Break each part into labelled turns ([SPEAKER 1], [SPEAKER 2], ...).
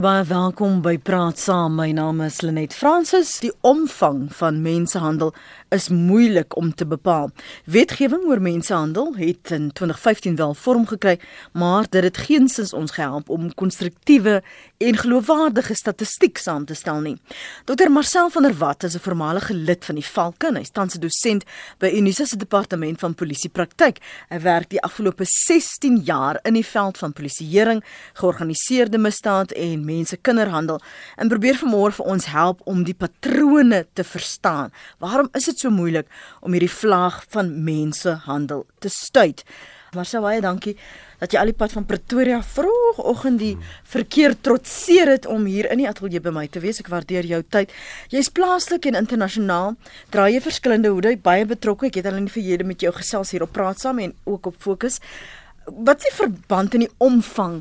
[SPEAKER 1] Baie welkom by Praat Saam. My naam is Lenet Fransis. Die omvang van mensehandel is moeilik om te bepaal. Wetgewing oor mensehandel het in 2015 wel vorm gekry, maar dit het geensins ons gehelp om konstruktiewe en geloofwaardige statistiek saam te stel nie. Dr Marcel van der Walt is 'n voormalige lid van die Valke en hy is tans 'n dosent by Unisa se departement van polisiepraktyk. Hy werk die afgelope 16 jaar in die veld van polisieering, georganiseerde misdaad en mense kinderhandel en probeer vanmôre vir ons help om die patrone te verstaan. Waarom is dit so moeilik om hierdie vlaag van mensehandel te stuit? Marcel, baie dankie dat jy al die pad van Pretoria vroegoggend die verkeer trotseer het om hier in die ateljee by my te wees. Ek waardeer jou tyd. Jy's plaaslik en internasionaal, dra jy verskillende hoede, baie betrokke. Ek het al in die verlede met jou gesels hier op Praat Saam en ook op Fokus. Wat is die verband in die omvang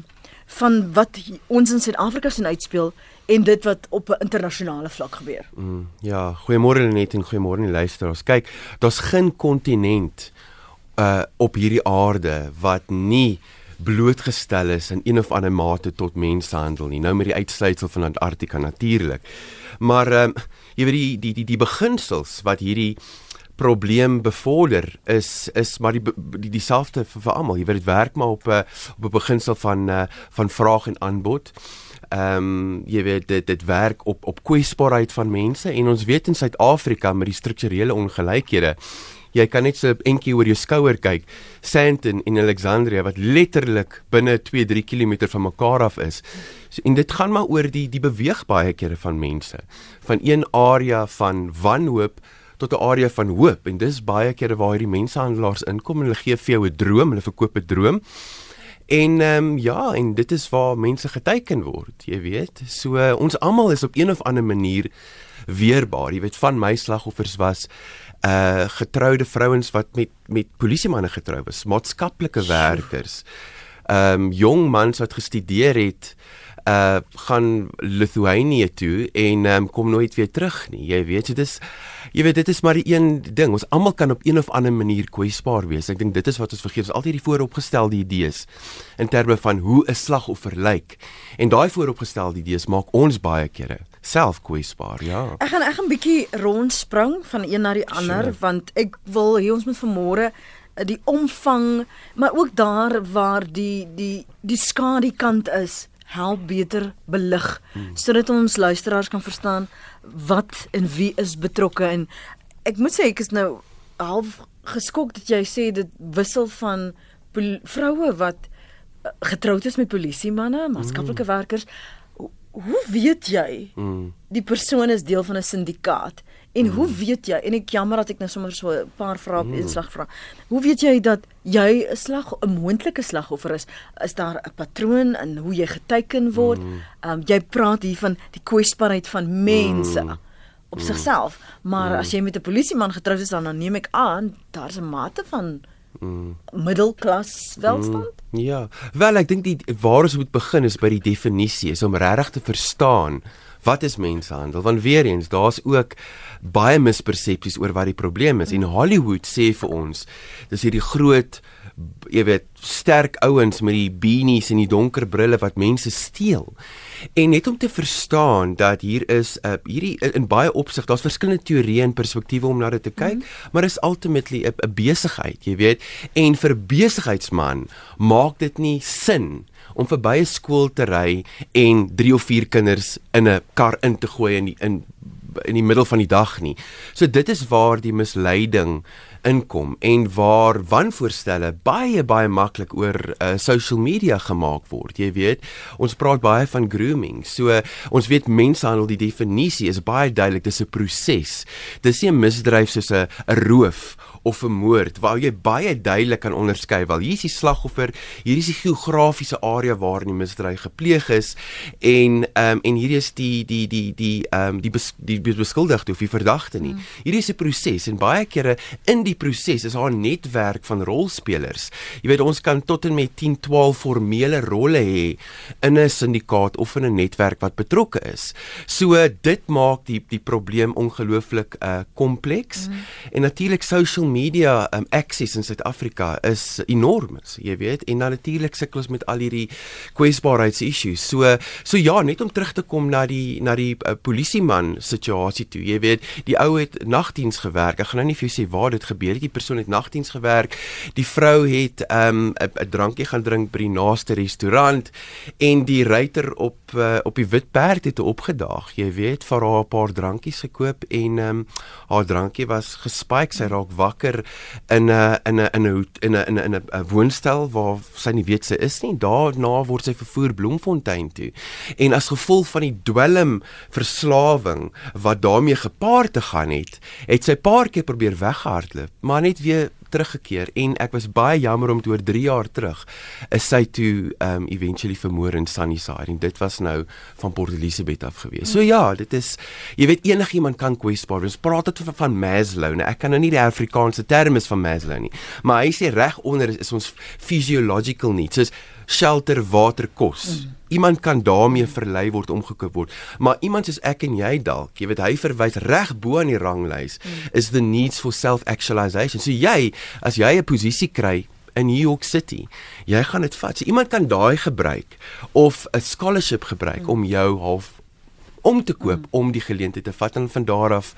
[SPEAKER 1] van wat ons in Suid-Afrika sien uitspeel en dit wat op 'n internasionale vlak gebeur.
[SPEAKER 2] Mm, ja, goeiemôre Lenet en goeiemôre die luisteraars. Kyk, daar's geen kontinent uh op hierdie aarde wat nie blootgestel is in een of ander mate tot mensenhandel nie. Nou met die uitsluitsel van Antarktika natuurlik. Maar ehm uh, jy weet die die die die beginsels wat hierdie probleem bevorder is is maar die die dieselfde vir, vir almal. Jy weet dit werk maar op 'n op 'n beginsel van uh, van vraag en aanbod. Ehm um, jy weet dit dit werk op op kwesbaarheid van mense en ons weet in Suid-Afrika met die strukturele ongelykhede jy kan net so 'n entjie oor jou skouer kyk. Sandton en Alexandria wat letterlik binne 2-3 km van mekaar af is. So en dit gaan maar oor die die beweeg baie kere van mense van een area van wanhoop tot 'n area van hoop en dis baie kere waar hierdie mensehandelaars inkom en hulle gee vir jou 'n droom, hulle verkoop 'n droom. En ehm um, ja, en dit is waar mense geteken word, jy weet. So uh, ons almal is op een of ander manier weerbaar. Jy weet van my slagoffers was uh getroude vrouens wat met met polisiemanne getrou was, maatskaplike werkers. Ehm um, jong mans wat gestudeer het uh gaan Lithuanië toe en um, kom nooit weer terug nie. Jy weet, dit is jy weet dit is maar die een ding. Ons almal kan op een of ander manier kwesbaar wees. Ek dink dit is wat ons vergeet. Ons altyd die vooropgestelde idees in terme van hoe 'n slagoffer lyk. En daai vooropgestelde idees maak ons baie kere self kwesbaar, ja.
[SPEAKER 1] Ek gaan ek gaan 'n bietjie rondspring van een na die ander sure. want ek wil hier ons moet vanmôre eh, die omvang maar ook daar waar die die die skadu kant is help beter belig hmm. sodat ons luisteraars kan verstaan wat en wie is betrokke en ek moet sê ek is nou half geskok dat jy sê dit wissel van vroue wat eh, getroud is met polisie manne, maatskaplike hmm. werkers. Hoe weet jy hmm. die persoon is deel van 'n syndikaat? En mm. hoe weet jy en ek jammer dat ek nou sommer so 'n paar vrae op mm. inslag vra. Hoe weet jy dat jy 'n slag 'n moontlike slagoffer is? Is daar 'n patroon in hoe jy geteken word? Mm. Um jy praat hier van die kwesbaarheid van mense mm. op mm. sigself, maar mm. as jy met 'n polisieman getroud is dan, dan neem ek aan daar's 'n mate van Mm. middelklas welstand?
[SPEAKER 2] Mm, ja. Wel, ek dink die waar ons moet begin is by die definisie, is om regtig te verstaan wat is mensenhandel? Want weer eens, daar's ook baie mispersepsies oor wat die probleem is. En Hollywood sê vir ons, dis hierdie groot jy weet sterk ouens met die beanies en die donker brille wat mense steel. En net om te verstaan dat hier is 'n uh, hierdie in baie opsig, daar's verskillende teorieë en perspektiewe om na dit te kyk, mm -hmm. maar is ultimately 'n besigheid, jy weet. En vir besigheidsman maak dit nie sin om verby 'n skool te ry en 3 of 4 kinders in 'n kar in te gooi in die, in in die middel van die dag nie. So dit is waar die misleiding inkom en waar wanvoorstelle baie baie maklik oor uh, social media gemaak word. Jy weet, ons praat baie van grooming. So uh, ons weet mensenhandel die definisie is baie duidelik, dis 'n proses. Dis nie 'n misdryf soos 'n roof of 'n moord waar jy baie duidelik kan onderskei wel hier is die slagoffer hier is die geografiese area waar die misdrijf gepleeg is en ehm um, en hier is die die die die ehm um, die, bes, die beskuldigde of die verdagte nie mm. hier is 'n proses en baie kere in die proses is daar 'n netwerk van rolspelers jy weet ons kan tot en met 10 12 formele rolle hê in 'n syndikaat of in 'n netwerk wat betrokke is so dit maak die die probleem ongelooflik uh kompleks mm. en natuurlik social media um, access in Suid-Afrika is enorm, jy weet, en dan natuurlik sukkel ons met al hierdie kwesbaarheids issues. So so ja, net om terug te kom na die na die uh, polisieman situasie toe. Jy weet, die ou het nagdiens gewerk. Ek gaan nou nie vir jou sê waar dit gebeur het. Die persoon het nagdiens gewerk. Die vrou het 'n um, 'n drankie gaan drink by die naaste restaurant en die ruiter op uh, op die wit perd het opgedaag. Jy weet, vir haar 'n paar drankies gekoop en um, haar drankie was gespike. Sy raak wakker in 'n in 'n in 'n in 'n in 'n 'n woonstel waar sy nie weet sy is nie. Daarna word sy vervoer Bloemfontein toe. En as gevolg van die dwelm verslawing wat daarmee gepaard te gaan het, het sy paar keer probeer weghardloop, maar net weer teruggekeer en ek was baie jammer om toe oor 3 jaar terug is sy toe um eventually vermoor in Sunnyside en dit was nou van Port Elizabeth af gewees. So ja, dit is jy weet enigiemand kan kwesbaar wees. Praat dit van, van Maslow. Nou, ek kan nou nie die Afrikaanse term is van Maslow nie, maar hy sê reg onder is, is ons physiological needs. Soos shelter, water, kos. Mm. Iemand kan daarmee verlei word omgekoop word, maar iemand soos ek en jy dalk, jy weet hy verwys reg bo aan die ranglys mm. is the needs for self-actualization. So jy, as jy 'n posisie kry in New York City, jy gaan dit vat. So iemand kan daai gebruik of 'n scholarship gebruik mm. om jou half om te koop mm. om die geleentheid te vat en van daar af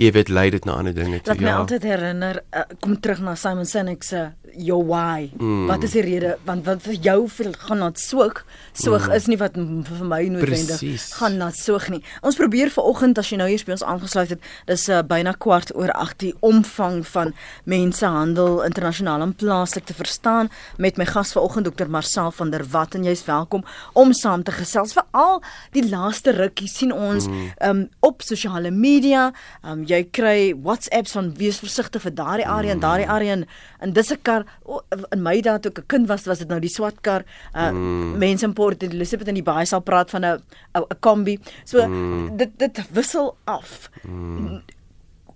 [SPEAKER 2] jy weet lei dit na ander dinge
[SPEAKER 1] toe. Wat my ja. altyd herinner, uh, kom terug na Simon Sinek se your why. Mm. Wat is die rede? Want wat vir jou gaan na soog, soog mm. is nie wat vir my noodwendig Precies. gaan na soog nie. Ons probeer vanoggend as jy nou hier by ons aangesluit het, dis uh, byna kwart oor 8 die omvang van mensehandel internasionaal en plaaslik te verstaan met my gas vanoggend Dr. Marcel van der Walt en jy's welkom om saam te gesels. Veral die laaste rukkie sien ons mm. um, op sosiale media, um, jy kry WhatsApps van wees versigtig vir daardie area en daardie area en, en dis 'n kar oh, in my dae toe ek 'n kind was was dit nou die swart kar uh, mm. mense in Port Elizabeth in die baie sal praat van 'n 'n kombi so mm. dit dit wissel af mm.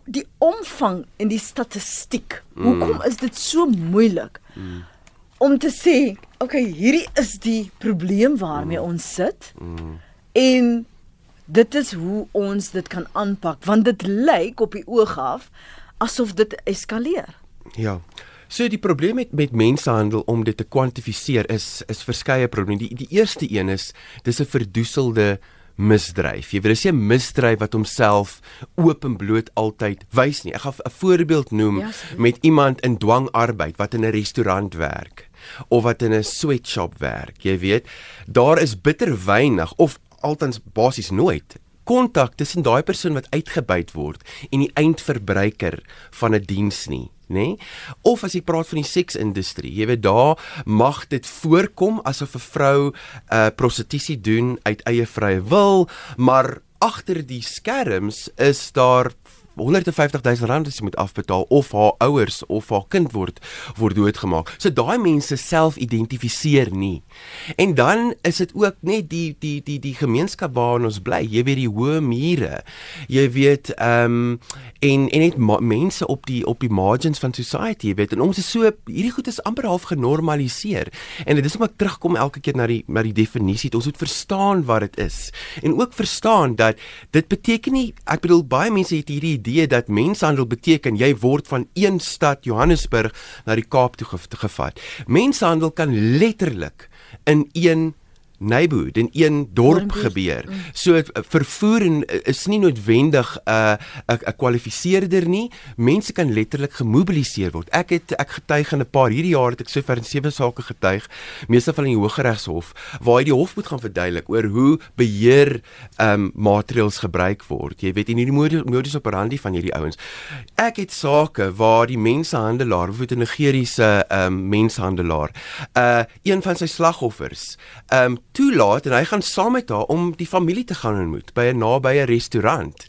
[SPEAKER 1] die omvang en die statistiek mm. hoekom is dit so moeilik mm. om te sê okay hierdie is die probleem waarmee mm. ons sit mm. en dit is hoe ons dit kan aanpak want dit lyk op die oog af asof dit eskaleer
[SPEAKER 2] ja So die probleem met met mensehandel om dit te kwantifiseer is is verskeie probleme. Die die eerste een is dis 'n verdoeselde misdryf. Jy weet dis 'n misdryf wat homself oop en bloot altyd wys nie. Ek gaan 'n voorbeeld noem ja, met iemand in dwangarbeid wat in 'n restaurant werk of wat in 'n sweatshop werk. Jy weet, daar is bitter weinig of altens basies nooit kontak tussen daai persoon wat uitgebuit word en die eindverbruiker van 'n die diens nie nê? Nee? Of as jy praat van die seksindustrie, jy weet daar mag dit voorkom asof 'n vrou 'n uh, prostitusie doen uit eie vrye wil, maar agter die skerms is daar 150 000 rand wat sy moet afbetaal of haar ouers of haar kind word word doodgemaak. So daai mense self identifiseer nie. En dan is dit ook net die die die die gemeenskap waarin ons bly. Jy weet die hoë mure. Jy weet ehm um, en en net mense op die op die margins van society, jy weet. En ons is so hierdie goed is amper half genormaliseer. En dit is om ek terugkom elke keer na die na die definisie. Ons moet verstaan wat dit is. En ook verstaan dat dit beteken nie ek bedoel baie mense het hierdie idee dat menshandel beteken jy word van een stad Johannesburg na die Kaap toe gevat. Menshandel kan letterlik in een neighborhood in een dorp gebeur. Mm. So vervoer is nie noodwendig 'n uh, 'n kwalifiseerder nie. Mense kan letterlik gemobiliseer word. Ek het ek getuig in 'n paar hierdie jaar het ek sover in sewe sake getuig, meeste van in die Hooggeregshof, waar jy die hof moet gaan verduidelik oor hoe beheer ehm um, maatreëls gebruik word. Jy weet in hierdie modus operandi van hierdie ouens. Ek het sake waar die mensehandelaar, of 'n Nigeriese ehm um, mensehandelaar, uh een van sy slagoffers, ehm um, toelaat en hy gaan saam met haar om die familie te gaan ontmoet by 'n nabye restaurant.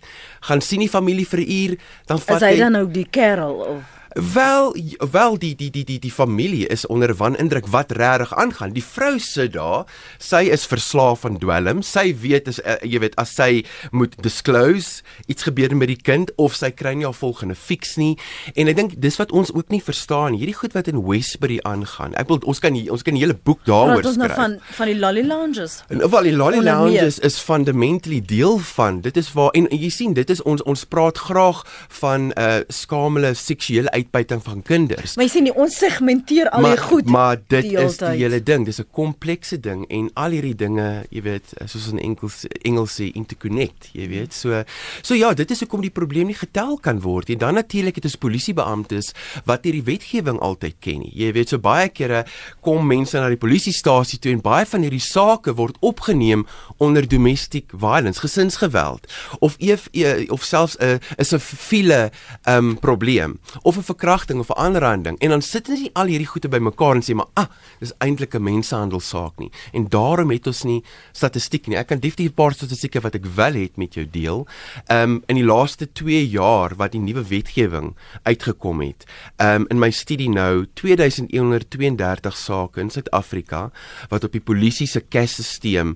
[SPEAKER 2] Gaan sien die familie vir 'n uur, dan vat
[SPEAKER 1] hy Is hy dan nou die kerel of
[SPEAKER 2] Wel wel die die die die die familie is onder wanindruk wat regtig aangaan. Die vrou sit daar, sy is verslaaf aan dwelm. Sy weet as uh, jy weet as sy moet disclose iets gebeur met die kind of sy kry nie haar volgende fix nie. En ek dink dis wat ons ook nie verstaan. Hierdie goed wat in Westbury aangaan. Ek wil ons kan ons kan 'n hele boek daaroor skryf. Ons nou
[SPEAKER 1] van van die lolly lounges.
[SPEAKER 2] En wel die lolly lounges is fundamentally deel van. Dit is waar en, en jy sien dit is ons ons praat graag van 'n uh, skamele seksuele uitbuiting van kinders.
[SPEAKER 1] Maar jy sien nie ons segmenteer al die goed.
[SPEAKER 2] Maar dit die is die hele ding, dis 'n komplekse ding en al hierdie dinge, jy weet, soos in Engels Engels sê interconnect, jy weet. So so ja, dit is hoekom die probleem nie getel kan word nie. Dan natuurlik het ons polisiebeamptes wat hierdie wetgewing altyd ken nie. Jy weet, so baie kere kom mense na die polisiestasie toe en baie van hierdie sake word opgeneem onder domestic violence, gesinsgeweld of eef, e, of selfs 'n is 'n file um probleem of 'n verkrachting of 'n aanranding en dan sit hulle al hierdie goede bymekaar en sê maar ah, dis eintlik 'n mensehandel saak nie. En daarom het ons nie statistiek nie. Ek kan definitief 'n paar statistieke wat ek wel het met jou deel. Um in die laaste 2 jaar wat die nuwe wetgewing uitgekom het. Um in my studie nou 2132 sake in Suid-Afrika wat op die polisie se CAS-stelsel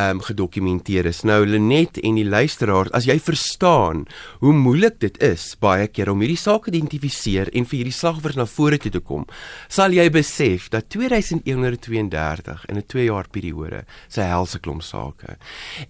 [SPEAKER 2] um, gedokumenteer is. Nou Lenet en die luisteraar, as jy verstaan hoe moeilik dit is baie keer om hierdie saak te identifiseer en vir hierdie slagoffers na vore toe te kom, sal jy besef dat 2132 in 'n 2 jaar periode se helse klomp sake.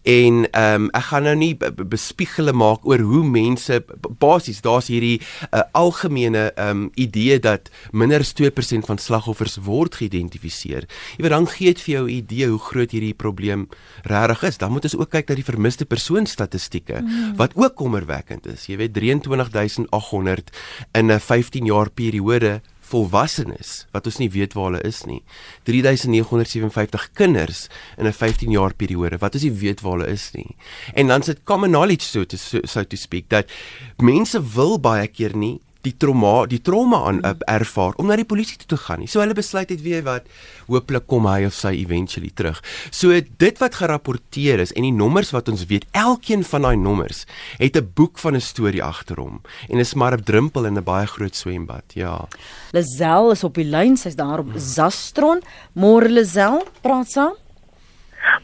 [SPEAKER 2] En ehm um, ek gaan nou nie bespiegele maak oor hoe mense basies daar's hierdie uh, algemene ehm um, idee dat minder as 2% van slagoffers word geïdentifiseer. Jy weet dan gee dit vir jou idee hoe groot hierdie probleem regtig is, dan moet ons ook kyk na die vermiste persoon statistieke mm. wat ook kommerwekkend is. Jy weet 23800 in 'n 15 jaar periode volwassenes wat ons nie weet waar hulle is nie. 3957 kinders in 'n 15 jaar periode wat ons nie weet waar hulle is nie. En dan sit common knowledge so to so to speak dat mense wil baie keer nie die trauma die trauma aan uh, ervaar om na die polisie toe te gaan nie. So hulle besluit het weet wat hooplik kom hy of sy eventually terug. So dit wat gerapporteer is en die nommers wat ons weet, elkeen van daai nommers het 'n boek van 'n storie agter hom en is maar 'n drumpel in 'n baie groot swembad. Ja.
[SPEAKER 1] Lazel is op die lyn, sy's daar op Zastron. Môre Lazel, praat saam.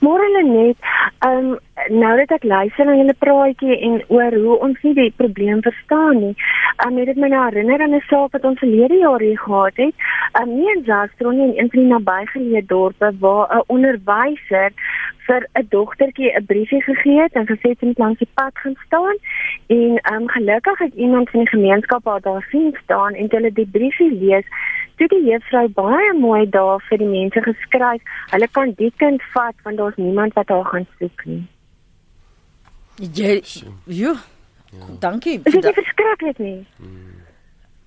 [SPEAKER 3] Môre net, ehm um, nou dat ek luister na julle praatjie en oor hoe ons nie die probleem verstaan nie. Ehm um, het dit my nou herinner aan 'n saak wat ons verlede jaar hier gehad het. Ehm um, nie in Zastron nie, in die nabygeleë dorpe waar 'n onderwyser vir 'n dogtertjie 'n briefie gegee het en gesê sy moet langs die pad gaan staan en ehm um, gelukkig het iemand van die gemeenskap haar daar sien staan en hulle die briefie lees toe die juffrou baie mooi daar vir die mense geskryf. Hulle kan die kind vat want daar's niemand wat haar gaan soek nie.
[SPEAKER 1] Jy jo. Ja. Dankie.
[SPEAKER 3] Dit is verskriklik nie. Hmm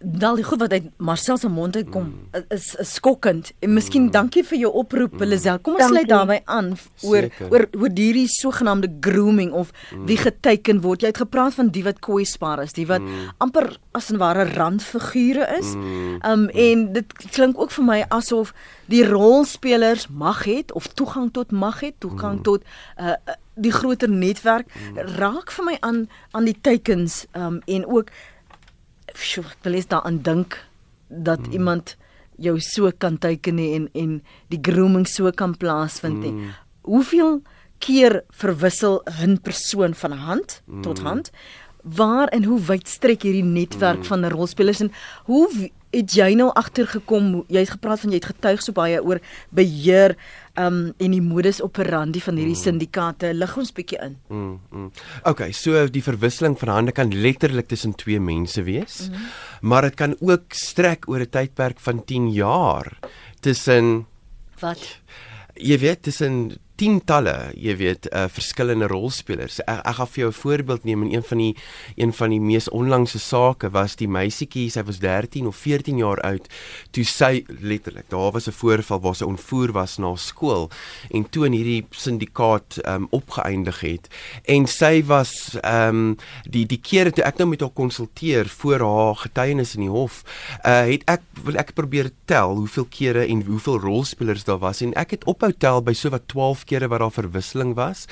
[SPEAKER 1] dal die goed wat uit Marcel se mond uitkom mm. is, is skokkend. En miskien mm. dankie vir jou oproep, mm. Lisel. Kom ons sluit daarby aan oor oor oor hierdie sogenaamde grooming of mm. wie geteken word. Jy het gepraat van die wat kwesbaar is, die wat mm. amper as 'n ware randfigure is. Mm. Um en dit klink ook vir my asof die rolspelers mag het of toegang tot mag het, toegang mm. tot uh die groter netwerk mm. raak vir my aan aan die teikens um en ook sjoe, ek wil eens daaraan dink dat mm. iemand jou so kan teiken en en die grooming so kan plaasvind nie. Mm. Hoeveel keer verwissel 'n persoon van hand mm. tot hand? Waar en hoe wyd strek hierdie netwerk mm. van rolspelers en hoe het jy nou agtergekom? Jy het gepraat van jy het getuig so baie oor beheer um en die modus operandi van hierdie mm. syndikaate lig ons bietjie in. Mm,
[SPEAKER 2] mm. Okay, so die verwisseling van hande kan letterlik tussen twee mense wees. Mm. Maar dit kan ook strek oor 'n tydperk van 10 jaar tussen
[SPEAKER 1] wat
[SPEAKER 2] jy weet tussen tientalle, jy weet, uh verskillende rolspelers. Ek, ek gaan vir jou 'n voorbeeld neem in een van die een van die mees onlangse sake was die meisietjie, sy was 13 of 14 jaar oud, toe sy letterlik, daar was 'n voorval waar sy ontvoer was na skool en toe in hierdie syndikaat um opgeëindig het. En sy was um die die kere toe ek nou met haar konsulteer voor haar getuienis in die hof, uh het ek wil ek probeer tel hoeveel kere en hoeveel rolspelers daar was en ek het ophou tel by so wat 12 kere wat daar verwisseling was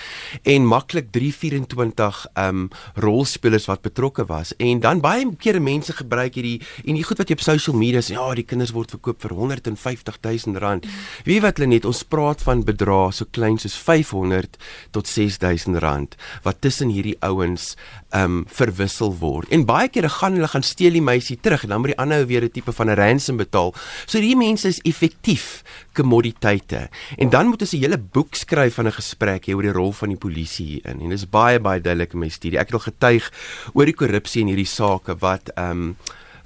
[SPEAKER 2] en maklik 324 um rolspelers wat betrokke was. En dan baie kere mense gebruik hierdie en die goed wat jy op social media sê ja die kinders word verkoop vir 150 000 rand wie wat hulle net ons praat van bedrae so klein soos 500 tot 6000 rand wat tussen hierdie ouens um verwissel word. En baie kere gaan hulle gaan steel die meisie terug en dan moet die ander ou weer 'n tipe van 'n ransom betaal. So hierdie mense is effektief kommoditeite en dan moet ons 'n hele boek skryf van 'n gesprek hier oor die rol van die polisie hierin. En dis baie baie duidelik in my studie. Ek het al getuig oor die korrupsie in hierdie sake wat ehm um,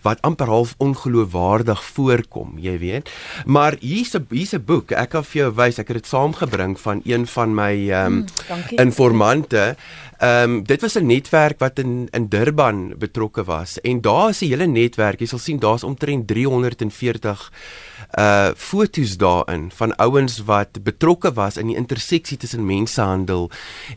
[SPEAKER 2] wat amper half ongeloofwaardig voorkom, jy weet. Maar hier's 'n hier's 'n boek. Ek kan vir jou wys. Ek het dit saamgebring van een van my ehm um, mm, informante. Ehm um, dit was 'n netwerk wat in in Durban betrokke was en daar is 'n hele netwerk. Jy sal sien daar's omtrent 340 uh fotos daarin van ouens wat betrokke was in die interseksie tussen mensenhandel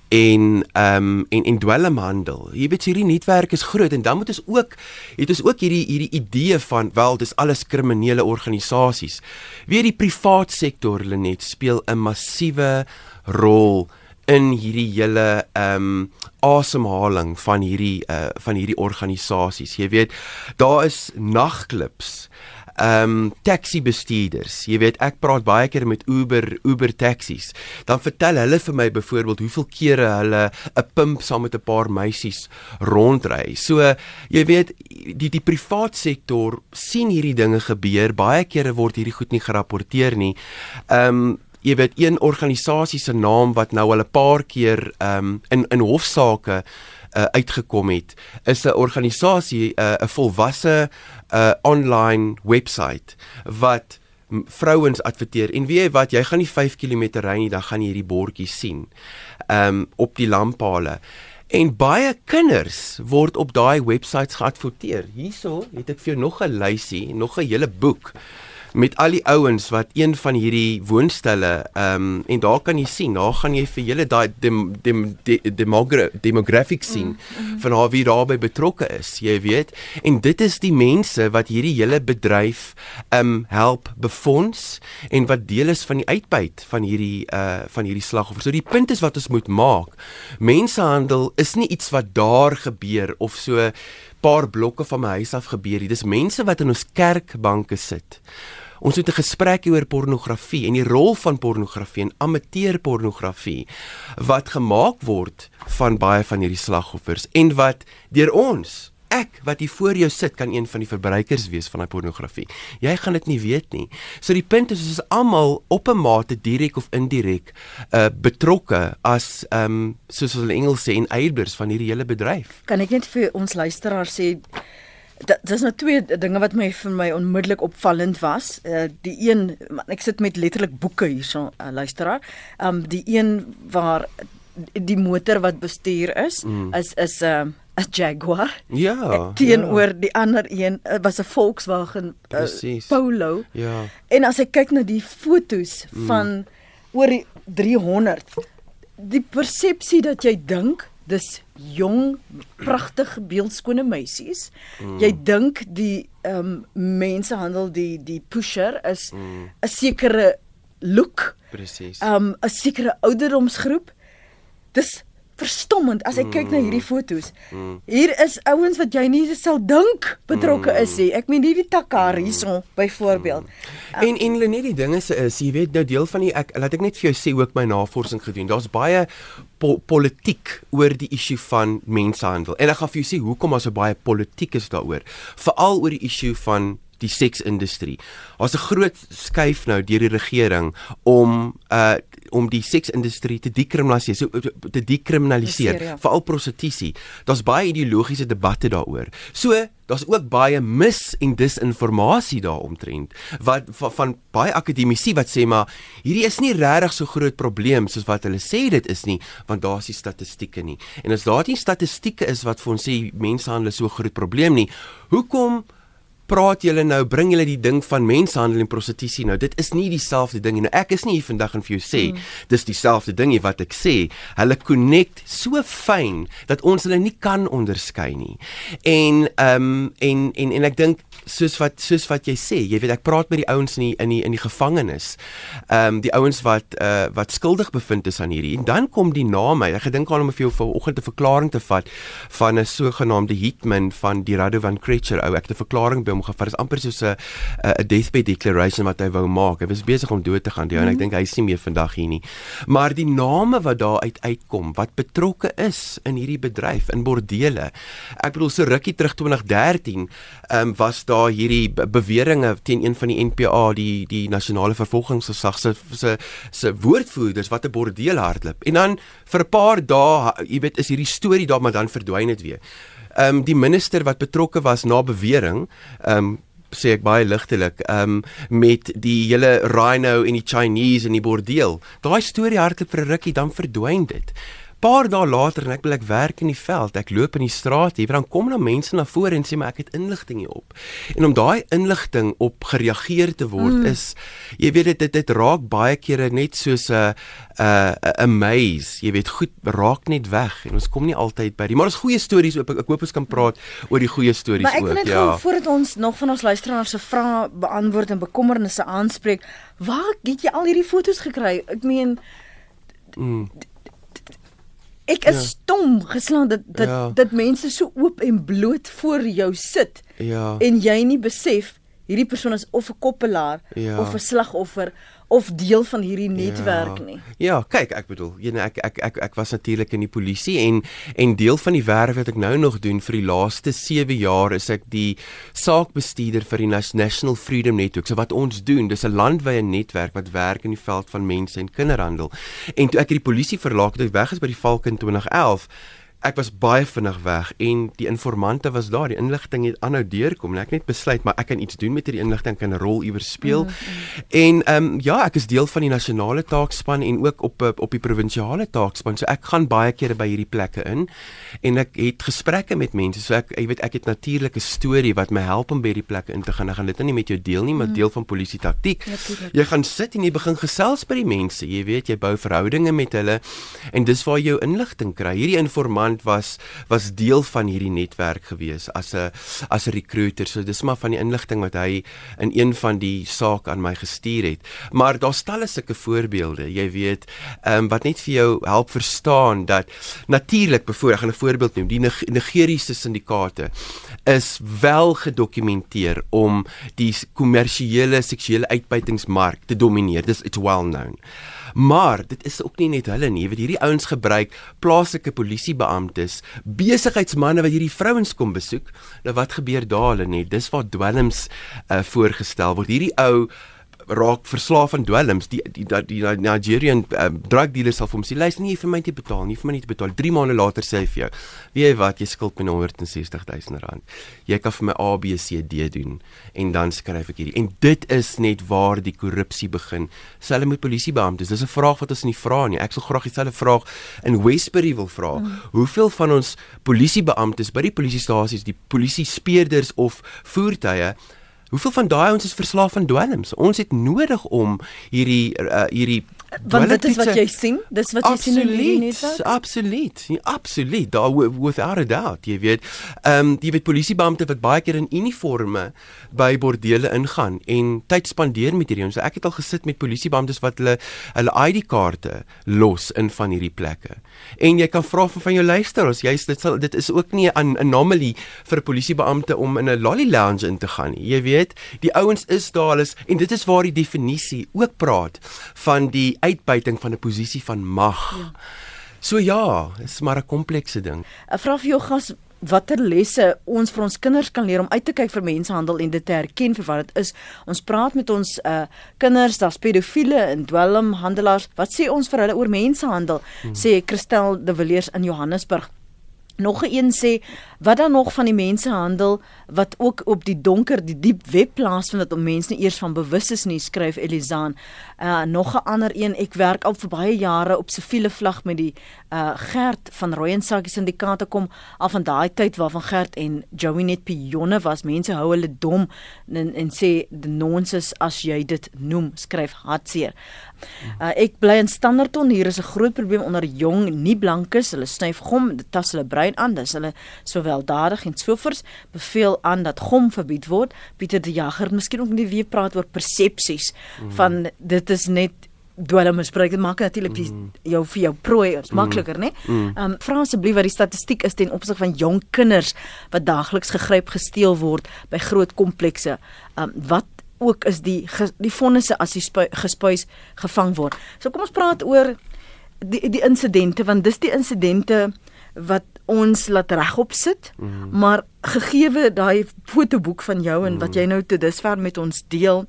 [SPEAKER 2] en ehm um, en en dwelmhandel. Jy weet hierdie netwerk is groot en dan moet ons ook het ons ook hierdie hierdie idee van wel dis alles kriminele organisasies. Wie die privaat sektor Lenet speel 'n massiewe rol in hierdie hele ehm um, asemhaling van hierdie uh van hierdie organisasies. Jy weet, daar is nagklubs ehm um, taxi bestuurders. Jy weet, ek praat baie keer met Uber Uber taksies. Dan vertel hulle vir my byvoorbeeld hoeveel kere hulle 'n pimp saam met 'n paar meisies rondry. So, jy weet, die die privaat sektor sien hierdie dinge gebeur. Baie kere word hierdie goed nie gerapporteer nie. Ehm um, jy weet, een organisasie se naam wat nou al 'n paar keer ehm um, in in hofsaake uh, uitgekom het is 'n organisasie eh, 'n uh, volwasse uh, online webwerf wat vrouens adverteer. En weet jy wat jy gaan nie 5 km ry nie dan gaan jy hierdie bordjies sien um, op die lamppale en baie kinders word op daai webwerf geadverteer. Hierso het ek vir jou nog 'n lysie nog 'n hele boek met al die ouens wat een van hierdie woonstelle ehm um, en daar kan jy sien, daar gaan jy vir julle daai dem, dem, dem, demogra demographic sien mm, mm. van hoe wie daarbey betrokke is, jy weet. En dit is die mense wat hierdie hele bedryf ehm um, help befonds en wat deel is van die uitbuit van hierdie uh van hierdie slagoffers. So die punt is wat ons moet maak. Mensehandel is nie iets wat daar gebeur of so paar blokke van my huis af gebeur. Dit is mense wat in ons kerkbanke sit. Ons het 'n gesprek oor pornografie en die rol van pornografie en amateurpornografie wat gemaak word van baie van hierdie slagoffers en wat deur ons ek wat hier voor jou sit kan een van die verbruikers wees van daai pornografie. Jy gaan dit nie weet nie. So die punt is ons is almal op 'n mate direk of indirek uh betrokke as ehm um, soos hulle Engels sê enablers van hierdie hele bedryf.
[SPEAKER 1] Kan ek net vir ons luisteraars sê Dit is nou twee dinge wat my vir my onmiddellik opvallend was. Uh die een ek sit met letterlik boeke hierso uh, luisteraar. Um die een waar die motor wat bestuur is mm. is is 'n uh, 'n Jaguar.
[SPEAKER 2] Ja.
[SPEAKER 1] Teenoor ja. die ander een eh, was 'n Volkswagen uh, Polo.
[SPEAKER 2] Ja.
[SPEAKER 1] En as ek kyk na die fotos mm. van oor 300 die persepsie dat jy dink dis jong pragtig beeldskone meisies. Mm. Jy dink die ehm um, mensehandel die die pusher is 'n mm. sekere look.
[SPEAKER 2] Presies.
[SPEAKER 1] Ehm um, 'n sekere ouderdomsgroep. Dis verstommend as ek kyk na hierdie fotos. Hier is ouens wat jy nie sal dink betrokke is nie. Ek meen hierdie Takar hierson byvoorbeeld.
[SPEAKER 2] En en net die ding is is jy weet nou deel van die ek laat ek net vir jou sê ook my navorsing gedoen. Daar's baie po politiek oor die issue van mensenhandel. En ek gaan vir jou sê hoekom daar so baie politiek is daaroor. Veral oor die issue van die seksindustrie. Daar's 'n groot skuif nou deur die regering om uh om die seksindustrie te dekriminaliseer, so te dekriminaliseer, ja. veral prostitusie. Daar's baie ideologiese debatte daaroor. So, daar's ook baie mis en disinformasie daaromtrent wat van, van baie akademici wat sê maar hierdie is nie regtig so groot probleem soos wat hulle sê dit is nie, want daar's nie statistieke nie. En as daar nie statistieke is wat vir ons sê mensenhandel is so groot probleem nie, hoekom praat julle nou bring julle die ding van mensenhandel en prostitusie nou. Dit is nie dieselfde ding nie. Nou ek is nie hier vandag en vir jou sê mm. dis dieselfde ding nie wat ek sê. Hulle connect so fyn dat ons hulle nie kan onderskei nie. En ehm um, en en en ek dink soos wat soos wat jy sê jy weet ek praat met die ouens in die in die in die gevangenis. Ehm um, die ouens wat uh, wat skuldig bevind is aan hierdie. En dan kom die name. Ek gedink aan om vir jou vanoggend 'n verklaring te vat van 'n sogenaamde hitman van die Radovan Creature. Ou ek het 'n verklaring by hom gevat. Dit is amper soos 'n 'n deathbed declaration wat hy wou maak. Hy was besig om dood te gaan, die ou, mm ek mhm. dink hy is nie meer vandag hier nie. Maar die name wat daar uit uitkom, wat betrokke is in hierdie bedryf in bordele. Ek bedoel so rukkie terug 2013, ehm um, was daar hierdie beweringe teen een van die NPA, die die nasionale vervolgingsgesag se se se woordvoerders wat 'n bordeel hardloop. En dan vir 'n paar dae, jy weet, is hierdie storie daar maar dan verdwyn dit weer ehm um, die minister wat betrokke was na bewering, ehm um, sê ek baie ligtelik, ehm um, met die hele rhino en die Chinese en die bordeel. Daai storie hardloop vir 'n rukkie dan verdwyn dit paar dae later en ek wil ek werk in die veld, ek loop in die straat, hier dan kom dan mense na vore en sê maar ek het inligting hier op. En om daai inligting op gereageer te word mm. is jy weet dit dit, dit raak baie kere net soos 'n 'n 'n maze. Jy weet goed raak net weg en ons kom nie altyd by die maar ons goeie stories ook ek, ek hoop ons kan praat oor die goeie stories ook.
[SPEAKER 1] Maar ek wil net ja. voordat ons nog van ons luisteraars se vrae beantwoord en bekommernisse aanspreek, waar het jy al hierdie foto's gekry? Ek meen mm. Ek is ja. stom geslaan dat dat ja. dat mense so oop en bloot voor jou sit. Ja. En jy nie besef hierdie persoon is of 'n koppelaar ja. of 'n slagoffer of deel van hierdie netwerk
[SPEAKER 2] ja.
[SPEAKER 1] nie.
[SPEAKER 2] Ja, kyk, ek bedoel, jy ek ek ek ek was natuurlik in die polisie en en deel van die werk wat ek nou nog doen vir die laaste 7 jaar is ek die saakbestuurder vir die National Freedom Network. So wat ons doen, dis 'n landwyse netwerk wat werk in die veld van mense en kinderhandel. En toe ek hierdie polisie verlaat het, weg is by die Valke in 2011 ek was baie vinnig weg en die informante was daar. Die inligting het aanhou deurkom en ek net besluit maar ek kan iets doen met hierdie inligting kan 'n rol iewers speel. Mm -hmm. en ehm um, ja ek is deel van die nasionale taakspan en ook op eh, op die provinsiale taakspan. So ek gaan baie kere by hierdie plekke in en ek het gesprekke met mense. So ek jy weet ek het natuurlik 'n storie wat my help om by hierdie plekke in te gaan. Ek gaan dit nie met jou deel nie maar mm. -hmm. deel van polisie taktiek. Ja, jy gaan sit en jy begin gesels by die mense. Jy weet jy bou verhoudinge met hulle en dis waar jy jou inligting kry. Hierdie informante iemand was was deel van hierdie netwerk gewees as 'n as 'n recruiter. So dis maar van die inligting wat hy in een van die saak aan my gestuur het. Maar daar stel is sulke voorbeelde. Jy weet, ehm um, wat net vir jou help verstaan dat natuurlik bevoor ek gaan 'n voorbeeld noem. Die Nigeriese syndikaate is wel gedokumenteer om die kommersiële seksuele uitbuitingsmark te domineer. Dis it's well known. Maar dit is ook nie net hulle nie. Weet hierdie ouens gebruik plaaslike polisiebeamptes, besigheidsmense wat hierdie vrouens kom besoek. Nou wat gebeur daar hulle net? Dis waar dwelms uh, voorgestel word. Hierdie ou raak verslaaf aan dwelms. Die die die, die Nigerian um, drug dealers sal vir hom sê luister nie vir my te betaal nie vir my nie te betaal. 3 maande later sê hy vir jou weet jy wat jy skuld my 160 000. Rand jy kan vir my A B C D doen en dan skryf ek hierdie. En dit is net waar die korrupsie begin. Selfs met polisiebeamptes. Dis 'n vraag wat ons nie vra nie. Ek sal graag dieselfde vraag in Westbury wil vra. Mm. hoeveel van ons polisiebeamptes by die polisiestasies die polisie speerders of voertuie Hoeveel van daai ons is verslaaf aan dwelms? Ons het nodig om hierdie uh, hierdie
[SPEAKER 1] Want dit is wat jy sien, dis wat jy sien in die netwerk.
[SPEAKER 2] Absoluut, absoluut. Daar without a doubt, jy weet. Ehm um, jy weet polisiebeampte wat baie keer in uniforme by bordele ingaan en tyd spandeer met hierdie ons. So ek het al gesit met polisiebeamptes wat hulle hulle ID-kaarte los in van hierdie plekke. En jy kan vra van van jou luisteraars, jy's dit sal dit is ook nie 'n anomaly vir 'n polisiebeampte om in 'n lolly lounge in te gaan nie. Jy weet, die ouens is daar, hulle is en dit is waar die definisie ook praat van die uitbuiting van 'n posisie van mag. Ja. So ja, is maar 'n komplekse ding.
[SPEAKER 1] 'n Vraag vir jou gas watter lesse ons vir ons kinders kan leer om uit te kyk vir mensenhandel en dit te herken vir wat dit is. Ons praat met ons uh kinders, daar's pedofiele en dwelmhandelaars. Wat sê ons vir hulle oor mensenhandel? Hmm. Sê Christel de Villiers in Johannesburg. Nog een sê wat dan nog van die mensehandel wat ook op die donker die diep web plaasvind wat om mense nie eers van bewus is nie skryf Elizaan. Uh nog 'n ander een ek werk al vir baie jare op siviele vlag met die uh Gert van Rooyensakie syndikaate kom al van daai tyd waarvan Gert en Joey net pionne was. Mense hou hulle dom en, en sê the nonsense as jy dit noem skryf hartseer. Uh, ek bly in Standerton. Hier is 'n groot probleem onder jong nie blankes. Hulle snyf gom, dit tas hulle brein aan. Dis hulle soweeldadig en sovoorts. Beveel aan dat gom verbied word. Pieter die Jager, miskien ook nie weer praat oor persepsies mm. van dit is net dwelm misbruik. Dit maak natuurlik mm. jou vir jou prooi is makliker, mm. né? Mm. Ehm um, vra asseblief wat die statistiek is ten opsig van jong kinders wat daagliks gegryp gesteel word by groot komplekse. Ehm um, wat ook is die die vonnisse as die gespuis gevang word. So kom ons praat oor die die insidente want dis die insidente wat ons laat regop sit. Mm. Maar gegeewe daai fotoboek van jou en mm. wat jy nou te dusver met ons deel,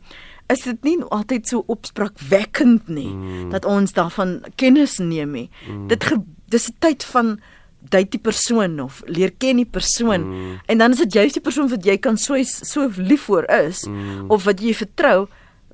[SPEAKER 1] is dit nie altyd so opspraakwekkend nie mm. dat ons daarvan kennis neem nie. Mm. Dit dis 'n tyd van date die persoon of leer ken die persoon mm. en dan is dit juist die persoon wat jy kan so so lief voor is mm. of wat jy vertrou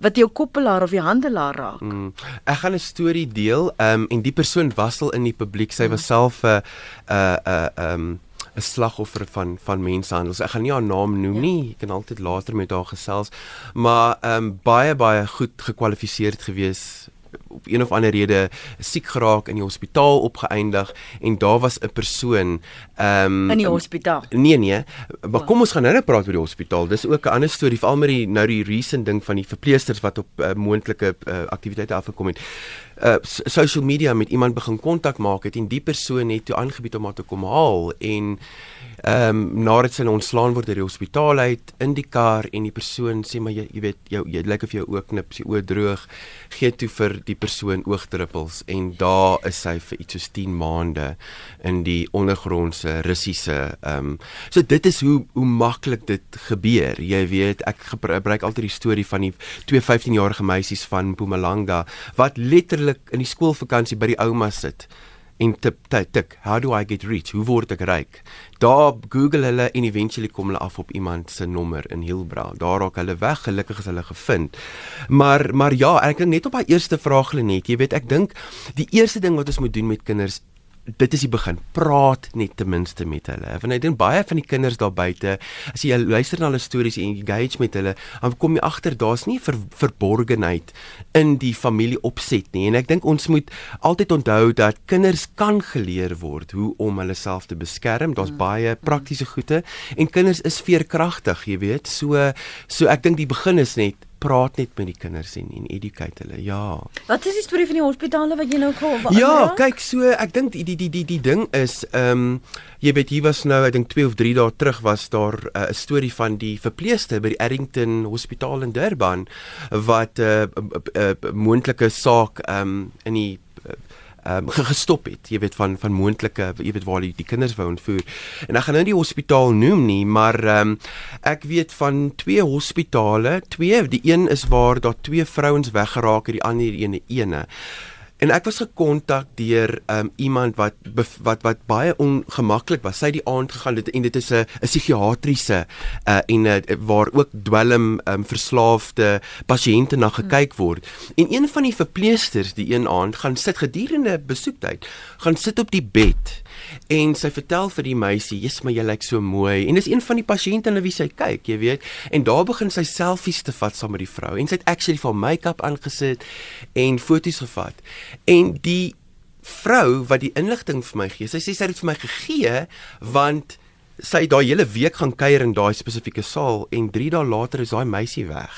[SPEAKER 1] wat jou koppelaar of die handelaar raak. Mm.
[SPEAKER 2] Ek gaan 'n storie deel um, en die persoon was al in die publiek. Sy mm. was self 'n 'n 'n 'n 'n slagoffer van van mensenhandel. Ek gaan nie haar naam noem ja. nie. Ek kan altyd later met haar gesels. Maar ehm um, baie baie goed gekwalifiseerd gewees op een of ander rede siek geraak in die hospitaal opgeëindig en daar was 'n persoon ehm um,
[SPEAKER 1] in die hospitaal.
[SPEAKER 2] Nee nee, maar kom ons gaan nou net praat oor die hospitaal. Dis ook 'n ander storie veral met die nou die recent ding van die verpleegsters wat op uh, moontlike uh, aktiwiteite afgekom het. Uh social media met iemand begin kontak maak het en die persoon het toe aangebied om haar te kom haal en ehm um, nadat sy ontslaan word uit die hospitaal uit in die kar en die persoon sê maar jy, jy weet jou jy lyk of jou oë knip, sy oë droog, gee toe vir die persoon oogdruppels en daar is sy vir iets soos 10 maande in die ondergrondse Russiese ehm um, so dit is hoe hoe maklik dit gebeur. Jy weet, ek gebruik altyd die storie van die twee 15-jarige meisies van Mpumalanga wat letterlik in die skoolvakansie by die ouma sit en tip tik tik how do i get rich? Hoe word ek ryk? Daar google hulle en eventually kom hulle af op iemand se nommer in Hillbrow daar raak hulle weg gelukkig is hulle gevind. Maar maar ja ek dink net op daai eerste vraag Lenet jy weet ek dink die eerste ding wat ons moet doen met kinders dit is die begin. Praat net ten minste met hulle. Want ek dink baie van die kinders daar buite, as jy luister na hulle stories en engage met hulle, dan kom jy agter daar's nie ver, verborgenheid in die familie opset nie. En ek dink ons moet altyd onthou dat kinders kan geleer word hoe om hulle self te beskerm. Daar's mm. baie praktiese goede en kinders is veerkragtig, jy weet. So so ek dink die begin is net praat net met die kinders en en educate hulle. Ja.
[SPEAKER 1] Wat is die storie van die hospitale wat jy nou
[SPEAKER 2] het? Ja, kyk so, ek dink die die die die die ding is ehm um, jy weet hier was nou ek dink 2 of 3 dae terug was daar eh, 'n uh, storie van die verpleegster by die Errington Hospitaal in Durban wat 'n uh, uh, uh, moontlike saak ehm um, in die ehm um, gestop het. Jy weet van van moontlike jy weet waar die, die kinders wou ontvoer. En ek gaan nou die hospitaal noem nie, maar ehm um, ek weet van twee hospitale, twee, die een is waar daar twee vrouens weggeraak het, die ander ene ene. En ek was gekontak deur um, iemand wat wat wat baie ongemaklik was. Sy het die aand gegaan dit en dit is 'n 'n psigiatriese uh, en uh, waar ook dwelm um, verslaafde pasiënte na gekyk word. En een van die verpleegsters die een aand gaan sit gedurende besoektyd, gaan sit op die bed en sy vertel vir die meisie, "Jesus, maar jy lyk so mooi." En dis een van die pasiënte na wie sy kyk, jy weet. En daar begin sy selfies te vat saam met die vrou en sy het actually vir make-up aangesit en foto's gevat. En die vrou wat die inligting vir my gee, sy sê sy het dit vir my gegee want sy daai hele week gaan kuier in daai spesifieke saal en 3 dae later is daai meisie weg.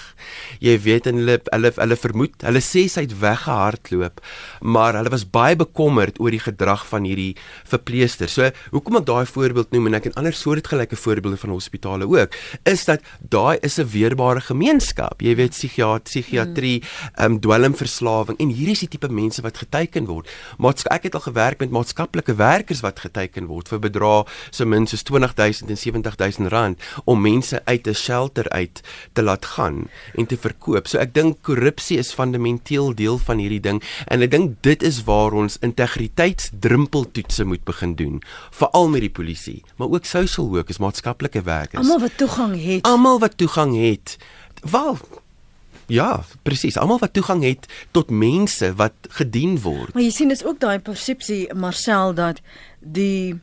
[SPEAKER 2] Jy weet en hulle hulle hulle vermoed, hulle sê sy het weggehardloop, maar hulle was baie bekommerd oor die gedrag van hierdie verpleester. So, hoekom ek daai voorbeeld noem en ek en ander soortgelyke voorbeelde van hospitale ook, is dat daai is 'n weerbare gemeenskap. Jy weet psigiatrie, psigiatrie, ehm um, dwelmverslawing en hierdie is die tipe mense wat geteken word. Maar ek het al gewerk met maatskaplike werkers wat geteken word vir bedrae so min soos 20 20000 en 70000 rand om mense uit 'n shelter uit te laat gaan en te verkoop. So ek dink korrupsie is fundamenteel deel van hierdie ding en ek dink dit is waar ons integriteitsdrumpeltoetse moet begin doen, veral met die polisie, maar ook social workers, maatskaplike werkers.
[SPEAKER 1] Almal wat toegang het.
[SPEAKER 2] Almal wat toegang het. Wel Ja, presies. Almal wat toegang het tot mense wat gedien word.
[SPEAKER 1] Maar jy sien dis ook daai persepsie Marcel dat die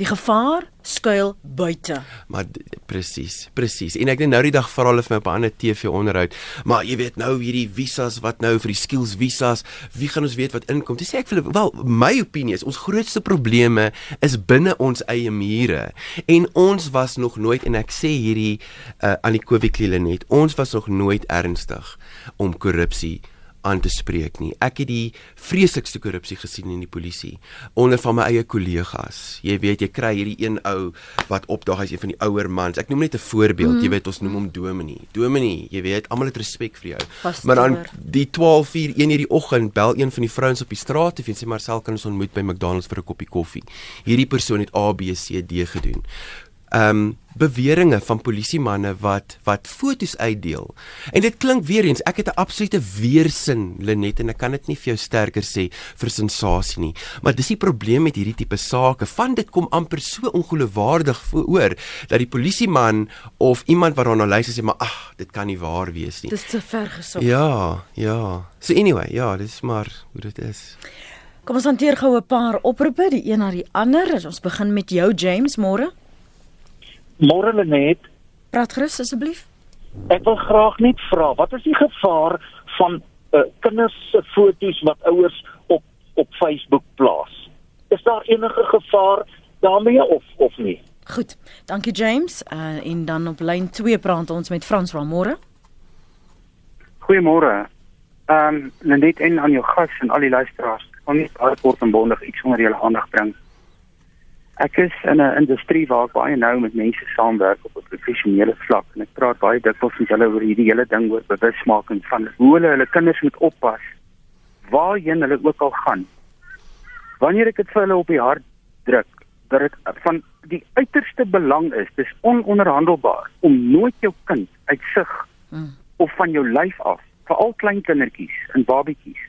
[SPEAKER 1] Die gevaar skuil buite.
[SPEAKER 2] Maar presies, presies. En ek het nou die dag vra hulle vir my op 'n ander TV onderhoud, maar jy weet nou hierdie visas wat nou vir die skills visas, wie gaan ons weet wat inkom? Dis sê ek vir hulle, wel, my opinie is ons grootste probleme is binne ons eie mure. En ons was nog nooit en ek sê hierdie uh, aan die COVID kliniek net, ons was nog nooit ernstig om korrupsie aan te spreek nie. Ek het die vreeslikste korrupsie gesien in die polisie onder van my eie kollegas. Jy weet, jy kry hierdie een ou wat opdaag as een van die ouer mans. Ek noem net 'n voorbeeld. Mm. Jy weet, ons noem hom Dominee. Dominee, jy weet, almal het respek vir jou. Pastoor. Maar dan die 12:00 1 hierdie oggend bel een van die vrouens op die straat en sê Marcel kan ons ontmoet by McDonald's vir 'n koppie koffie. Hierdie persoon het A B C D gedoen ehm um, beweringe van polisiemanne wat wat fotos uitdeel. En dit klink weer eens, ek het 'n absolute weersin Lenet en ek kan dit nie vir jou sterker sê vir sensasie nie. Maar dis die probleem met hierdie tipe sake. Van dit kom amper so ongeloofwaardig voor dat die polisieman of iemand wat daarna luister sê maar ag, dit kan nie waar wees nie.
[SPEAKER 1] Dis te ver gesog.
[SPEAKER 2] Ja, ja. So anyway, ja, dis maar hoe dit is.
[SPEAKER 1] Kom ons hanteer gou 'n paar oproepe, die een na die ander. Ons begin met jou James, môre.
[SPEAKER 4] Môre Lenet,
[SPEAKER 1] Praat gerus asseblief.
[SPEAKER 4] ek wil graag net vra, wat is die gevaar van uh, kinders se foto's wat ouers op op Facebook plaas? Is daar enige gevaar daarmee of of nie?
[SPEAKER 1] Goed. Dankie James. Uh en dan op lyn 2 praat ons met Frans van môre.
[SPEAKER 5] Goeiemôre. Ehm um, Lenet en aan jou gas en al die luisteraars. Ek wil net baie kort en bondig iets onder julle aandag bring. Ek is in 'n industrie waar ek baie nou met mense saamwerk op 'n professionele vlak en ek praat baie dikwels met hulle oor hierdie hele ding oor bewusmaking van hoe hulle hulle kinders moet oppas waarheen hulle ook al gaan. Wanneer ek dit vir hulle op die hart druk dat dit van die uiterste belang is, dis ononderhandelbaar om nooit jou kind uit sig
[SPEAKER 1] Mm.
[SPEAKER 5] of van jou lyf af, veral klein kindertjies en babatjies.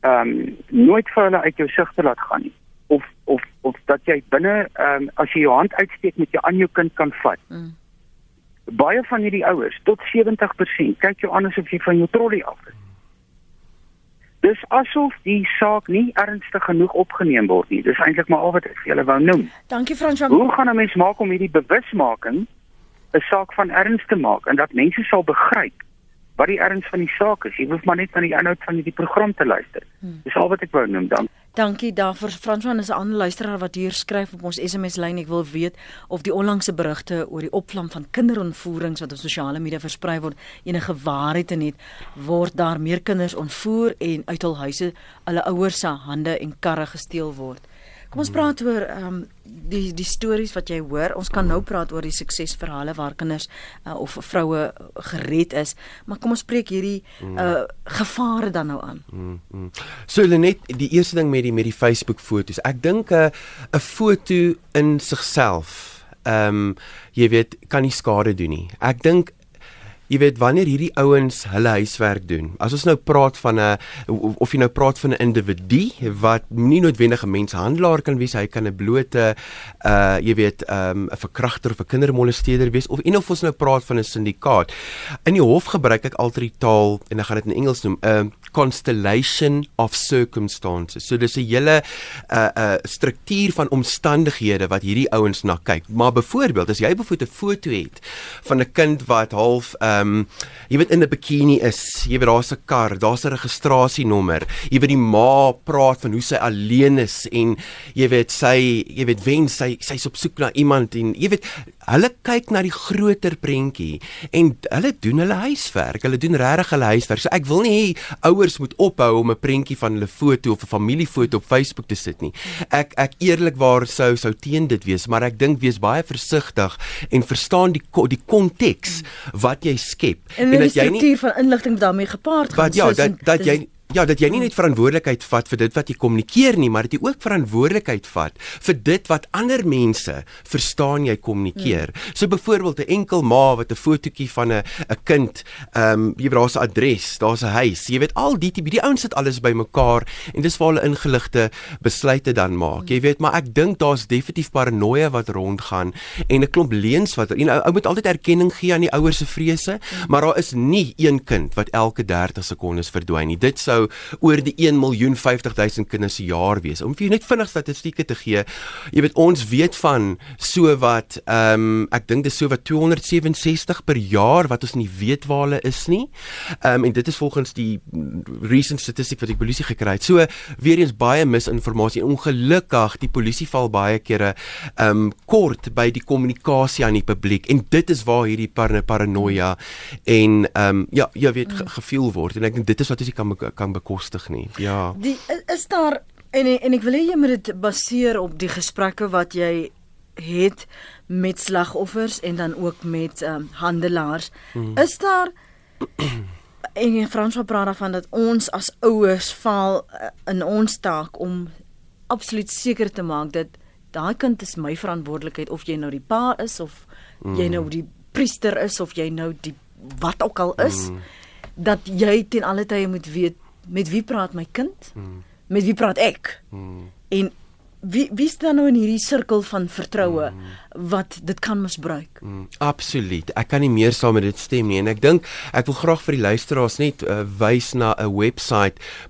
[SPEAKER 5] Ehm um, nooit vir hulle uit jou sig te laat gaan nie. Of of of dat jy binne ehm um, as jy jou hand uitsteek met jou aan jou kind kan vat.
[SPEAKER 1] Mm.
[SPEAKER 5] Baie van hierdie ouers, tot 70%, kyk jou aan asof jy van jou trolly af is. Dis asof die saak nie ernstig genoeg opgeneem word nie. Dis eintlik maar al wat ek vir julle wou noem.
[SPEAKER 1] Dankie Frans van
[SPEAKER 5] Hoe gaan 'n mens maak om hierdie bewusmaking 'n saak van erns te maak en dat mense sal begryp wat die erns van die saak is? Jy hoef maar net aan die inhoud van hierdie program te luister. Dis al wat ek wou noem dan.
[SPEAKER 1] Dankie daarvoor. Fransman is 'n ander luisteraar wat hier skryf op ons SMS lyn. Ek wil weet of die onlangse berigte oor die opvlam van kinderontvoerings wat op sosiale media versprei word enige waarheid in het. Word daar meer kinders ontvoer en uit hul huise hulle ouers se hande en karre gesteel word? Kom ons praat oor ehm um, die die stories wat jy hoor. Ons kan nou praat oor die suksesverhale waar kinders uh, of vroue gered is, maar kom ons spreek hierdie uh, gevare dan nou aan.
[SPEAKER 2] Mm, mm. So Lenet, die eerste ding met die met die Facebook foto's. Ek dink 'n 'n foto in sigself, ehm um, jy weet, kan nie skade doen nie. Ek dink Jy weet wanneer hierdie ouens hulle huiswerk doen. As ons nou praat van 'n of jy nou praat van 'n individu wat nie noodwendig 'n menshandelaar kan wees, hy kan 'n blote uh jy weet um 'n verkragter of 'n kindermolesteerder wees of en of ons nou praat van 'n syndikaat. In die hof gebruik ek altyd die taal en ek gaan dit in Engels noem, 'n uh, constellation of circumstances. So dis 'n hele 'n uh, 'n uh, struktuur van omstandighede wat hierdie ouens na kyk. Maar byvoorbeeld as jy byvoorbeeld 'n foto het van 'n kind wat half ehm um, jy weet in 'n bikini is, jy weet daar's 'n kar, daar's 'n registrasienommer. Jy weet die ma praat van hoe sy alleen is en jy weet sy jy weet wen sy sy's op soek na iemand en jy weet hulle kyk na die groter prentjie en hulle doen hulle huiswerk. Hulle doen regtig hulle huiswerk. So ek wil nie ouers moet ophou om 'n prentjie van hulle foto of 'n familiefoto op Facebook te sit nie. Ek ek eerlikwaar sou sou teen dit wees, maar ek dink wees baie versigtig en verstaan die die konteks wat jy skep
[SPEAKER 1] En, en die struktuur van inligting daarmee gepaard gaan.
[SPEAKER 2] wat ja, dat dat jy Ja, dat jy nie net verantwoordelikheid vat vir dit wat jy kommunikeer nie, maar dat jy ook verantwoordelikheid vat vir dit wat ander mense verstaan jy kommunikeer. Hmm. So byvoorbeeld 'n enkel ma wat 'n fotootjie van 'n 'n kind, ehm um, jy weet daar's 'n adres, daar's 'n huis. Jy weet al die tipe die ouens sit alles bymekaar en dis waar hulle ingeligte besluite dan maak. Jy weet, maar ek dink daar's definitief paranoia wat rondgaan en 'n klomp leuns wat en ou ou moet altyd erkenning gee aan die ouers se vrese, maar daar is nie een kind wat elke 30 sekondes verdwyn nie. Dit sou oor die 1 miljoen 50 000 kinders se jaar wees. Om vir net vinnig statistieke te gee. Jy weet ons weet van so wat ehm um, ek dink dis so wat 267 per jaar wat ons nie weet waar hulle is nie. Ehm um, en dit is volgens die recent statistiek wat die polisie gekry het. So weer eens baie misinformasie en ongelukkig die polisie val baie kere ehm um, kort by die kommunikasie aan die publiek en dit is waar hierdie par paranoia en ehm um, ja, jy weet ge gevoel word en ek dink dit is wat ons kan be kan bekostig nie. Ja.
[SPEAKER 1] Die is daar en en ek wil hê jy moet dit baseer op die gesprekke wat jy het met slagoffers en dan ook met ehm um, handelaars. Hmm. Is daar en Frans wat praat daarvan dat ons as ouers faal uh, in ons taak om absoluut seker te maak dat daai kind is my verantwoordelikheid of jy nou die pa is of mm. jy nou die priester is of jy nou die wat ook al is mm. dat jy ten alle tye moet weet met wie praat my kind? Mm. Met wie praat ek? Mm. En wie wie staan nou in hierdie sirkel van vertroue mm. Wat dit kan misbruik?
[SPEAKER 2] Mm. Absoluut. Ek kan nie meer saam met dit stem nie en ek dink ek wil graag vir die luisteraars net uh, wys na 'n webwerf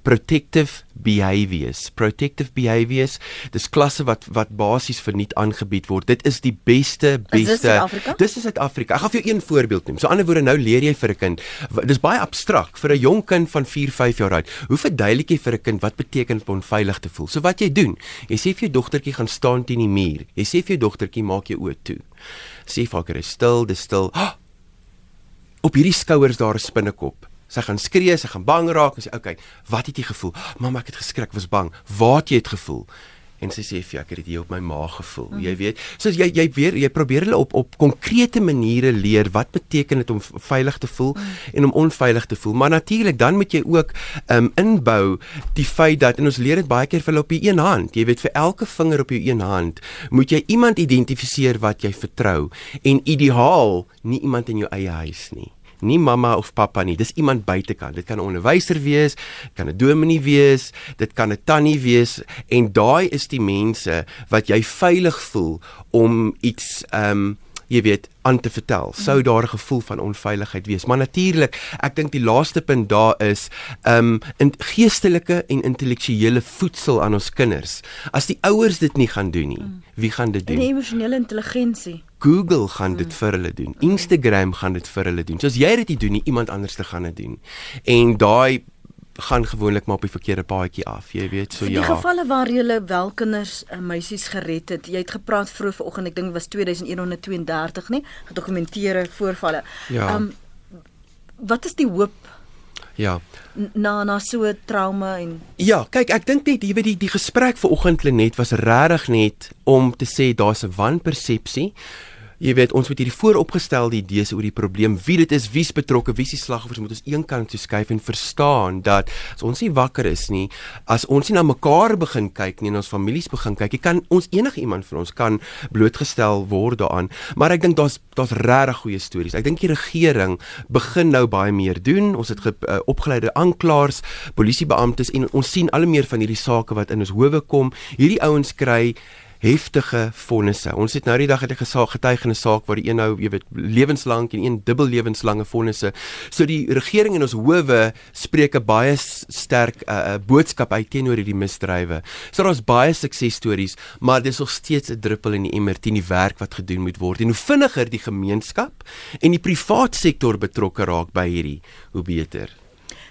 [SPEAKER 2] Protective Behaviors. Protective Behaviors. Dis klasse wat wat basies verniet aangebied word. Dit is die beste beste. Dis is Suid-Afrika. Ek gaan vir jou een voorbeeld neem. So ander woorde nou leer jy vir 'n kind. Dis baie abstrakt vir 'n jong kind van 4, 5 jaar oud. Hoe verduidelik jy vir 'n kind wat beteken om onveilig te voel? So wat jy doen, jy sê vir jou dogtertjie gaan staan teen die muur. Jy sê vir jou dogtertjie maak jou oë toe. Sê vir haar stil, dis stil. Oh! Op hierdie skouers daar 'n spinnekop. Sy gaan skree, sy gaan bang raak en sê, "Oké, okay, wat het jy gevoel?" "Mamma, ek het geskrik, was bang." "Waar het jy dit gevoel?" En sy sê vir ek het dit hier op my maag gevoel. Mm. Jy weet, so jy jy weer jy probeer hulle op op konkrete maniere leer wat beteken dit om veilig te voel mm. en om onveilig te voel. Maar natuurlik dan moet jy ook um inbou die feit dat en ons leer dit baie keer vir hulle op die een hand. Jy weet vir elke vinger op jou een hand moet jy iemand identifiseer wat jy vertrou en ideaal nie iemand in jou eie huis nie nie mamma of pappa nie. Dis iemand buitekant. Dit kan 'n onderwyser wees, kan 'n dominee wees, dit kan 'n tannie wees en daai is die mense wat jy veilig voel om iets ehm um, jy weet aan te vertel. Sou daar 'n gevoel van onveiligheid wees. Maar natuurlik ek dink die laaste punt daar is um in geestelike en intellektuele voedsel aan ons kinders. As die ouers dit nie gaan doen nie wie gaan dit doen?
[SPEAKER 1] En emosionele intelligensie.
[SPEAKER 2] Google gaan dit vir hulle doen. Instagram gaan dit vir hulle doen. So as jy dit nie doen nie iemand anders te gaan dit doen. En daai gaan gewoonlik maar op die verkeerde paadjie af, jy weet, so
[SPEAKER 1] ja.
[SPEAKER 2] Die
[SPEAKER 1] gevalle waar jy wel kinders en uh, meisies gered het. Jy het gepraat vroeër vanoggend, ek dink dit was 2132, nê? Gedokumenteerde voorvalle. Ja. Um wat is die hoop?
[SPEAKER 2] Ja.
[SPEAKER 1] Na na so 'n trauma en
[SPEAKER 2] Ja, kyk, ek dink net jy weet die die gesprek vanoggend net was regtig net om te sê daar's 'n wanpersepsie Jy weet ons moet hierdie vooropgestelde idees oor die probleem, wie dit is, wie's betrokke, wie's die slagoffers, moet ons eenkant toe skuif en verstaan dat as ons nie wakker is nie, as ons nie na mekaar begin kyk nie en ons families begin kyk, jy kan ons enige iemand van ons kan blootgestel word daaraan, maar ek dink daar's daar's regtig goeie stories. Ek dink die regering begin nou baie meer doen. Ons het ge, uh, opgeleide aanklaers, polisiebeamptes en ons sien al meer van hierdie sake wat in ons howe kom. Hierdie ouens kry heftige vonnisse. Ons het nou die dag het 'n gesaak getuig in 'n saak waar die een nou, jy weet, lewenslank en een dubbel lewenslange vonnisse. So die regering en ons howe spreek 'n baie sterk 'n uh, uh, boodskap uit teenoor hierdie misdrywe. So daar's baie suksesstories, maar dis nog steeds 'n druppel in die emmer teen die werk wat gedoen moet word. En hoe vinniger die gemeenskap en die privaat sektor betrokke raak by hierdie, hoe beter.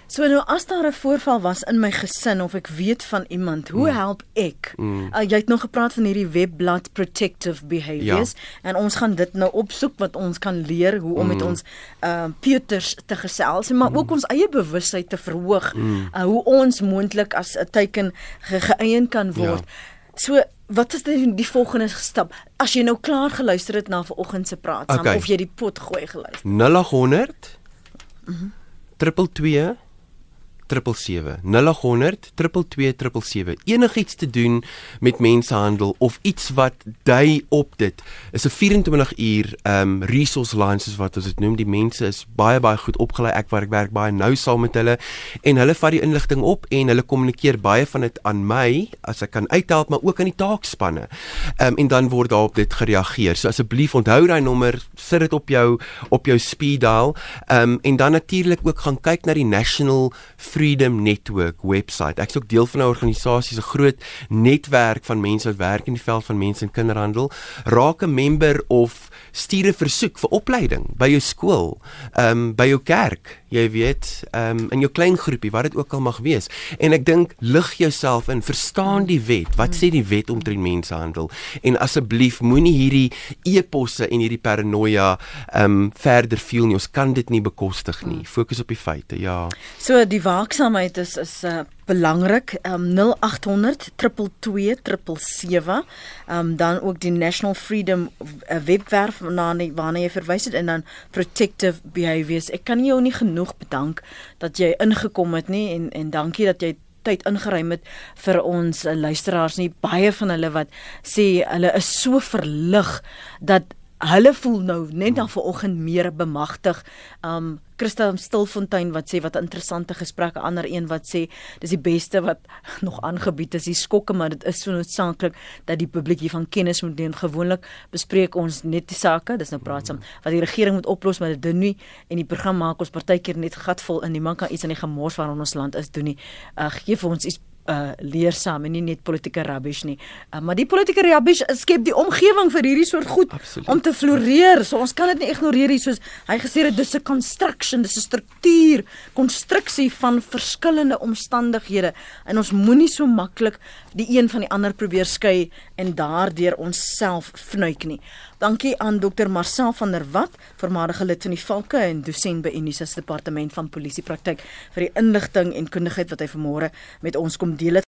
[SPEAKER 1] So nou as daar 'n voorval was in my gesin of ek weet van iemand, hoe mm. help ek? Mm. Uh, jy het nog gepraat van hierdie webblad protective behaviors ja. en ons gaan dit nou opsoek wat ons kan leer hoe om mm. met ons uh peuters te gesels, maar mm. ook ons eie bewustheid te verhoog, mm. uh, hoe ons moontlik as 'n teiken ge geëien kan word. Ja. So Wat is die, die volgende stap? As jy nou klaar geluister het na vanoggend se praat, okay. of jy die pot gooi geluister.
[SPEAKER 2] 0800 mm -hmm. 222 0800 enigiets te doen met mensenhandel of iets wat dui op dit is 'n 24 uur um resource lines soos wat ons dit noem. Die mense is baie baie goed opgelei ek waar ek werk baie nou saam met hulle en hulle vat die inligting op en hulle kommunikeer baie van dit aan my as ek kan uithelp maar ook aan die taakspanne. Um en dan word daarop dit gereageer. So asseblief onthou daai nommer sit dit op jou op jou speed dial um en dan natuurlik ook gaan kyk na die national Freedom Network webwerf. Ek's ook deel van 'n organisasie, 'n groot netwerk van mense wat werk in die veld van mense en kinderhandel. Raak 'n member of stuur 'n versoek vir opleiding by jou skool, ehm um, by jou kerk, jy weet, ehm um, in jou klein groepie, wat dit ook al mag wees. En ek dink lig jouself in, verstaan die wet. Wat sê die wet omtrent mensenhandel? En asseblief moenie hierdie eposse en hierdie paranoia ehm um, verder veel nie. Ons kan dit nie bekostig nie. Fokus op die feite. Ja.
[SPEAKER 1] So die waaksaamheid is is uh, belangrik um, 0800 222 um, dan ook die National Freedom uh, webwerf waarna waarna jy verwys het en dan protective behaviors ek kan jou nie genoeg bedank dat jy ingekom het nie en en dankie dat jy tyd ingeruim het vir ons uh, luisteraars nie. Baie van hulle wat sê hulle is so verlig dat hulle voel nou net dan vanoggend meer bemagtig. Um Christa Stilfontein wat sê wat interessante gesprek, 'n ander een wat sê dis die beste wat nog aangebied is, die skokke, maar dit is so noodsaaklik dat die publiek hiervan kennis moet neem. Gewoonlik bespreek ons net die sake, dis nou praat saam wat die regering moet oplos, maar dit doen nie en die program maak ons partykeer net gatvol in. Niemand kan iets aan die gemors waarin ons land is doen nie. Uh gee vir ons iets uh leersaam en nie net politieke rubbish nie. Uh, maar die politieke rubbish skep die omgewing vir hierdie soort goed Absoluut. om te floreer. So ons kan dit nie ignoreer nie soos hy gesê het dis 'n construction, dis 'n struktuur, konstruksie van verskillende omstandighede en ons moenie so maklik die een van die ander probeer skei en daardeur onsself vnuik nie. Dankie aan Dr Marcel van der Walt, voormalige lid van die Valke en dosent by Unisa se departement van polisiepraktyk vir die inligting en kundigheid wat hy vanmôre met ons kom deel. Het.